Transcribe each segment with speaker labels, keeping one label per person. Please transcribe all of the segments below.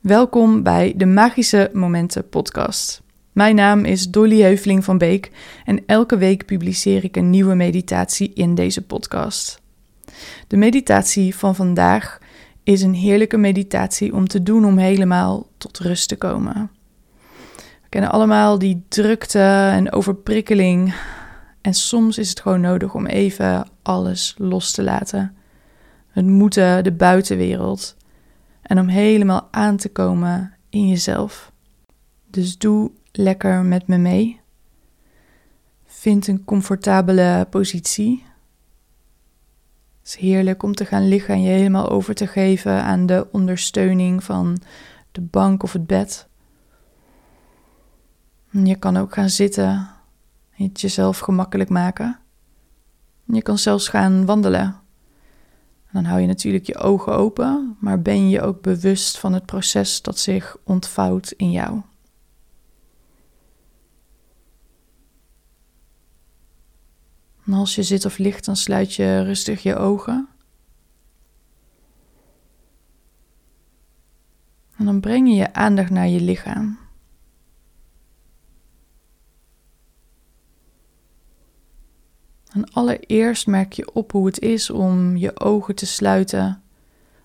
Speaker 1: Welkom bij de Magische Momenten podcast. Mijn naam is Dolly Heuveling van Beek en elke week publiceer ik een nieuwe meditatie in deze podcast. De meditatie van vandaag is een heerlijke meditatie om te doen om helemaal tot rust te komen. We kennen allemaal die drukte en overprikkeling en soms is het gewoon nodig om even alles los te laten. Het moeten, de buitenwereld en om helemaal aan te komen in jezelf. Dus doe lekker met me mee. Vind een comfortabele positie. Het is heerlijk om te gaan liggen en je helemaal over te geven aan de ondersteuning van de bank of het bed. je kan ook gaan zitten en het jezelf gemakkelijk maken. Je kan zelfs gaan wandelen dan hou je natuurlijk je ogen open, maar ben je ook bewust van het proces dat zich ontvouwt in jou. En als je zit of ligt, dan sluit je rustig je ogen. En dan breng je je aandacht naar je lichaam. En allereerst merk je op hoe het is om je ogen te sluiten.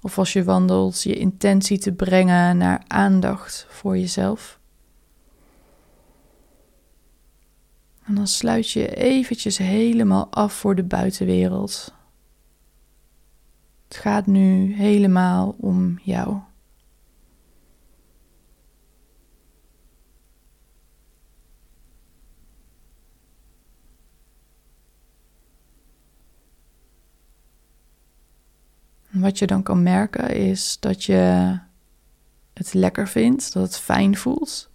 Speaker 1: Of als je wandelt, je intentie te brengen naar aandacht voor jezelf. En dan sluit je eventjes helemaal af voor de buitenwereld. Het gaat nu helemaal om jou. Wat je dan kan merken is dat je het lekker vindt, dat het fijn voelt.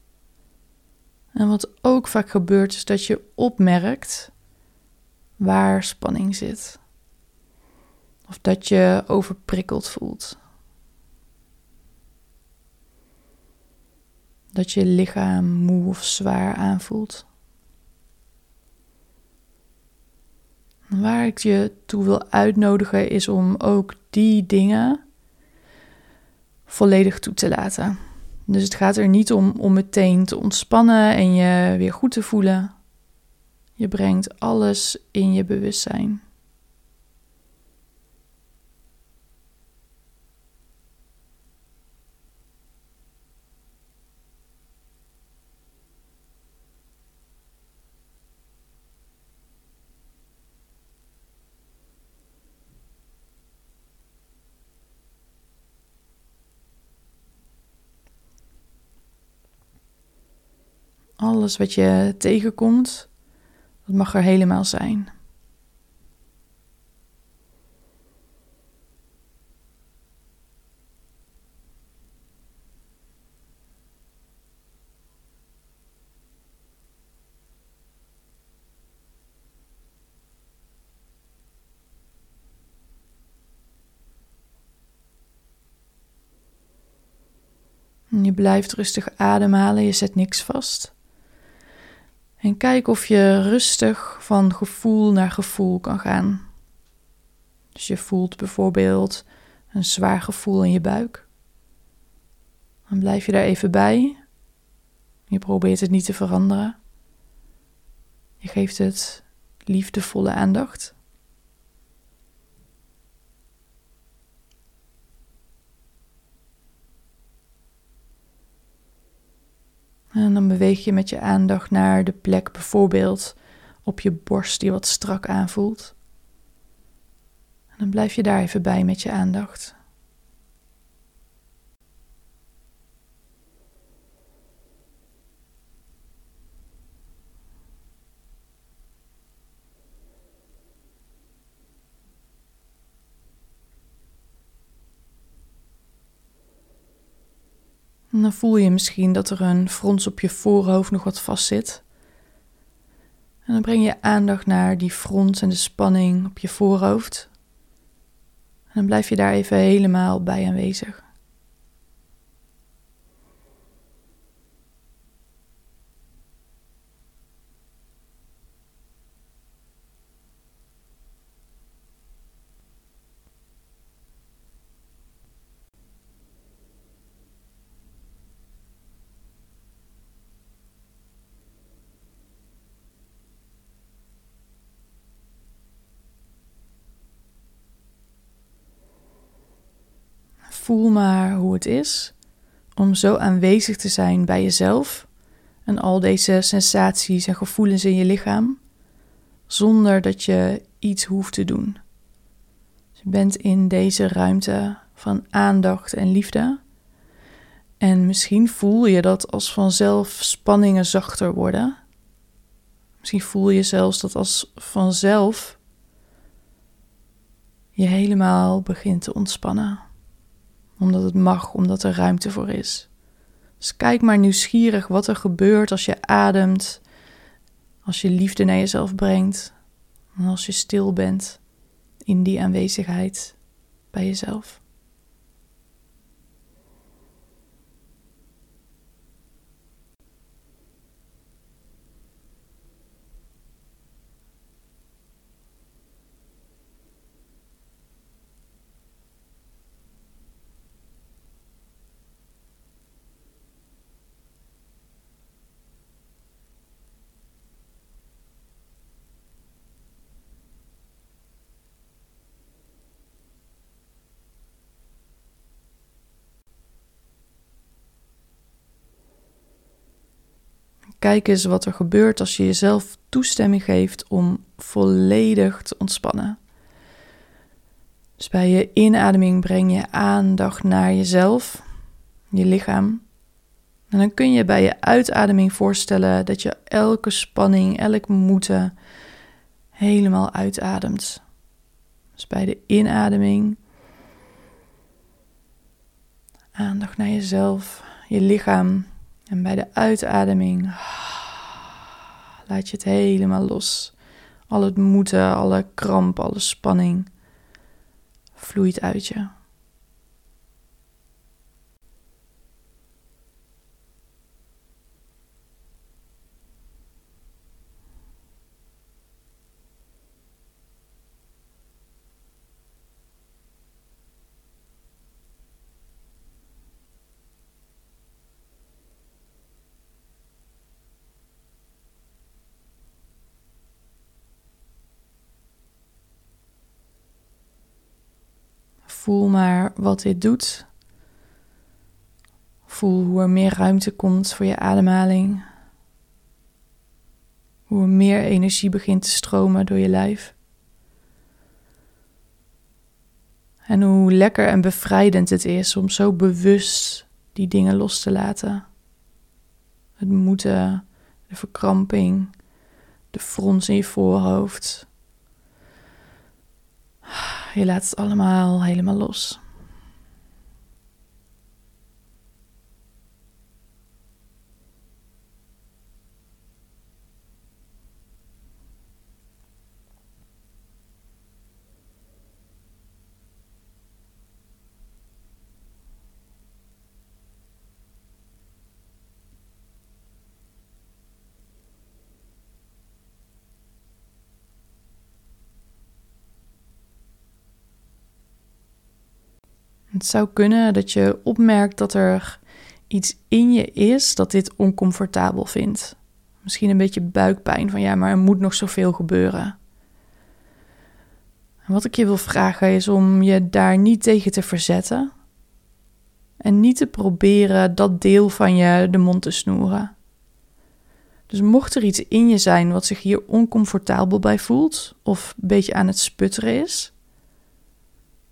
Speaker 1: En wat ook vaak gebeurt is dat je opmerkt waar spanning zit. Of dat je overprikkeld voelt. Dat je lichaam moe of zwaar aanvoelt. Waar ik je toe wil uitnodigen is om ook die dingen volledig toe te laten. Dus het gaat er niet om om meteen te ontspannen en je weer goed te voelen. Je brengt alles in je bewustzijn. Alles wat je tegenkomt, dat mag er helemaal zijn. Je blijft rustig ademhalen, je zet niks vast. En kijk of je rustig van gevoel naar gevoel kan gaan. Dus je voelt bijvoorbeeld een zwaar gevoel in je buik. Dan blijf je daar even bij. Je probeert het niet te veranderen. Je geeft het liefdevolle aandacht. En dan beweeg je met je aandacht naar de plek bijvoorbeeld op je borst die wat strak aanvoelt. En dan blijf je daar even bij met je aandacht. En dan voel je misschien dat er een frons op je voorhoofd nog wat vast zit. En dan breng je aandacht naar die frons en de spanning op je voorhoofd. En dan blijf je daar even helemaal bij aanwezig. Voel maar hoe het is om zo aanwezig te zijn bij jezelf en al deze sensaties en gevoelens in je lichaam, zonder dat je iets hoeft te doen. Dus je bent in deze ruimte van aandacht en liefde. En misschien voel je dat als vanzelf spanningen zachter worden. Misschien voel je zelfs dat als vanzelf je helemaal begint te ontspannen. Omdat het mag, omdat er ruimte voor is. Dus kijk maar nieuwsgierig wat er gebeurt als je ademt, als je liefde naar jezelf brengt en als je stil bent in die aanwezigheid bij jezelf. Kijk eens wat er gebeurt als je jezelf toestemming geeft om volledig te ontspannen. Dus bij je inademing breng je aandacht naar jezelf, je lichaam. En dan kun je bij je uitademing voorstellen dat je elke spanning, elk moeten helemaal uitademt. Dus bij de inademing aandacht naar jezelf, je lichaam, en bij de uitademing laat je het helemaal los. Al het moeten, alle kramp, alle spanning vloeit uit je. Voel maar wat dit doet. Voel hoe er meer ruimte komt voor je ademhaling. Hoe er meer energie begint te stromen door je lijf. En hoe lekker en bevrijdend het is om zo bewust die dingen los te laten. Het moeten, de verkramping, de frons in je voorhoofd, je laat het allemaal helemaal los. Het zou kunnen dat je opmerkt dat er iets in je is dat dit oncomfortabel vindt. Misschien een beetje buikpijn van ja, maar er moet nog zoveel gebeuren. En wat ik je wil vragen is om je daar niet tegen te verzetten en niet te proberen dat deel van je de mond te snoeren. Dus mocht er iets in je zijn wat zich hier oncomfortabel bij voelt of een beetje aan het sputteren is,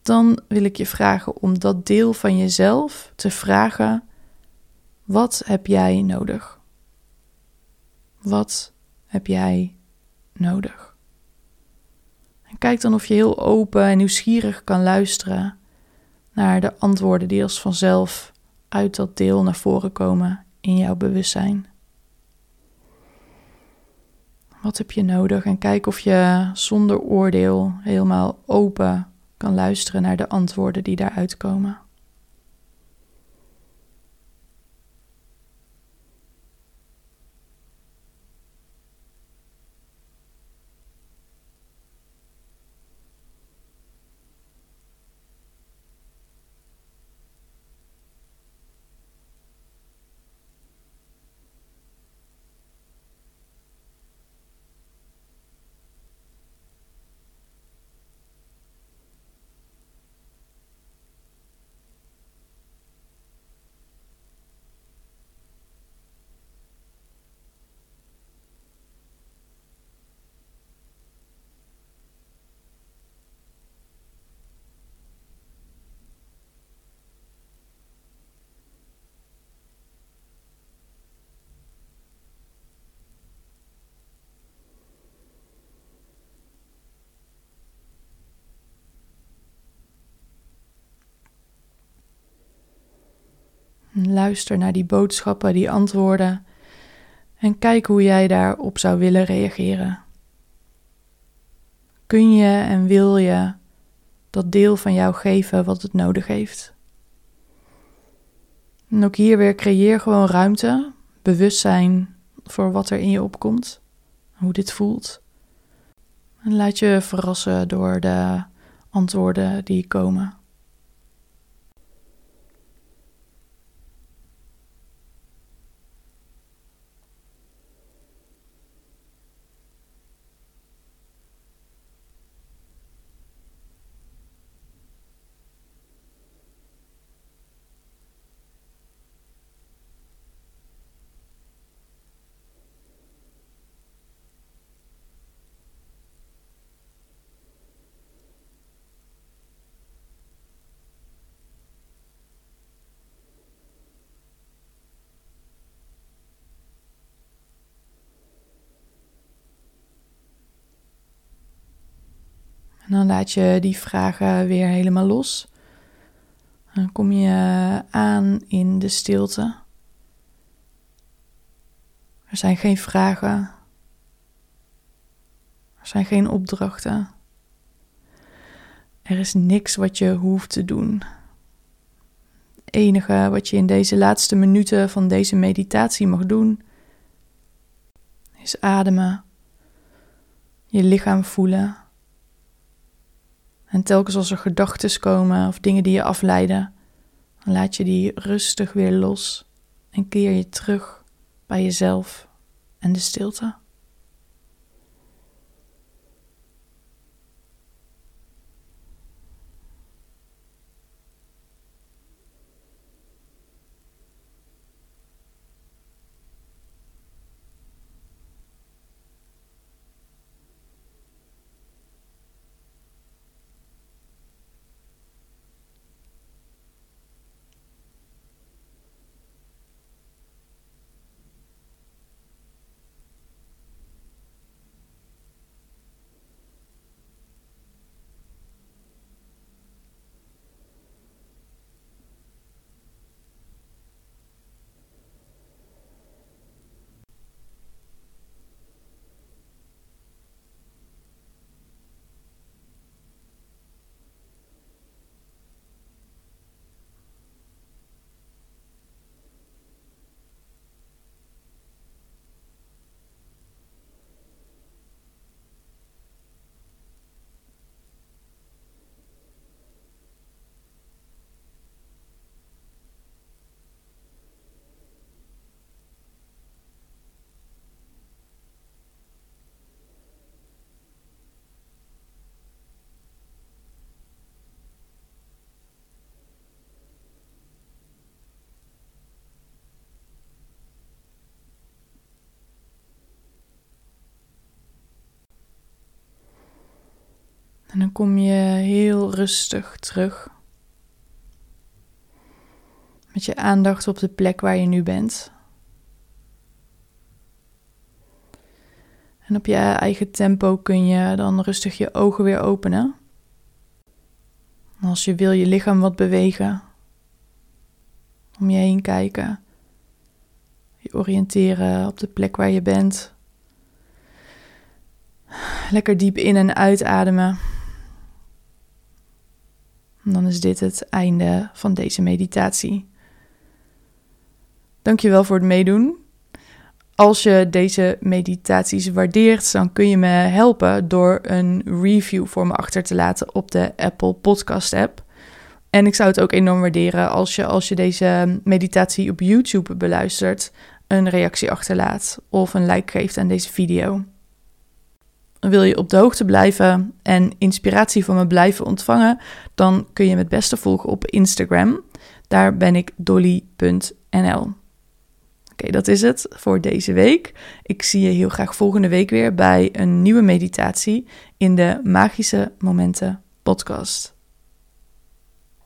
Speaker 1: dan wil ik je vragen om dat deel van jezelf te vragen: wat heb jij nodig? Wat heb jij nodig? En kijk dan of je heel open en nieuwsgierig kan luisteren naar de antwoorden die als vanzelf uit dat deel naar voren komen in jouw bewustzijn. Wat heb je nodig? En kijk of je zonder oordeel helemaal open kan luisteren naar de antwoorden die daaruit komen. Luister naar die boodschappen, die antwoorden en kijk hoe jij daarop zou willen reageren. Kun je en wil je dat deel van jou geven wat het nodig heeft? En ook hier weer creëer gewoon ruimte, bewustzijn voor wat er in je opkomt, hoe dit voelt. En laat je verrassen door de antwoorden die komen. En dan laat je die vragen weer helemaal los. Dan kom je aan in de stilte. Er zijn geen vragen. Er zijn geen opdrachten. Er is niks wat je hoeft te doen. Het enige wat je in deze laatste minuten van deze meditatie mag doen, is ademen, je lichaam voelen en telkens als er gedachten komen of dingen die je afleiden, dan laat je die rustig weer los en keer je terug bij jezelf en de stilte. En dan kom je heel rustig terug. Met je aandacht op de plek waar je nu bent. En op je eigen tempo kun je dan rustig je ogen weer openen. als je wil je lichaam wat bewegen. Om je heen kijken. Je oriënteren op de plek waar je bent. Lekker diep in en uitademen. Dan is dit het einde van deze meditatie. Dankjewel voor het meedoen. Als je deze meditaties waardeert, dan kun je me helpen door een review voor me achter te laten op de Apple Podcast app. En ik zou het ook enorm waarderen als je, als je deze meditatie op YouTube beluistert, een reactie achterlaat of een like geeft aan deze video. Wil je op de hoogte blijven en inspiratie van me blijven ontvangen, dan kun je me het beste volgen op Instagram. Daar ben ik dolly.nl. Oké, dat is het voor deze week. Ik zie je heel graag volgende week weer bij een nieuwe meditatie in de Magische Momenten podcast.